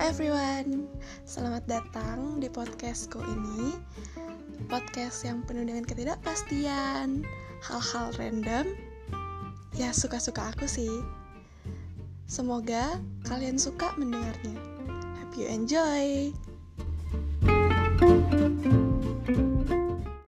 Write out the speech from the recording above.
everyone, selamat datang di podcastku ini. Podcast yang penuh dengan ketidakpastian Hal-hal random. Ya suka-suka aku sih. Semoga kalian suka mendengarnya. Hope you enjoy.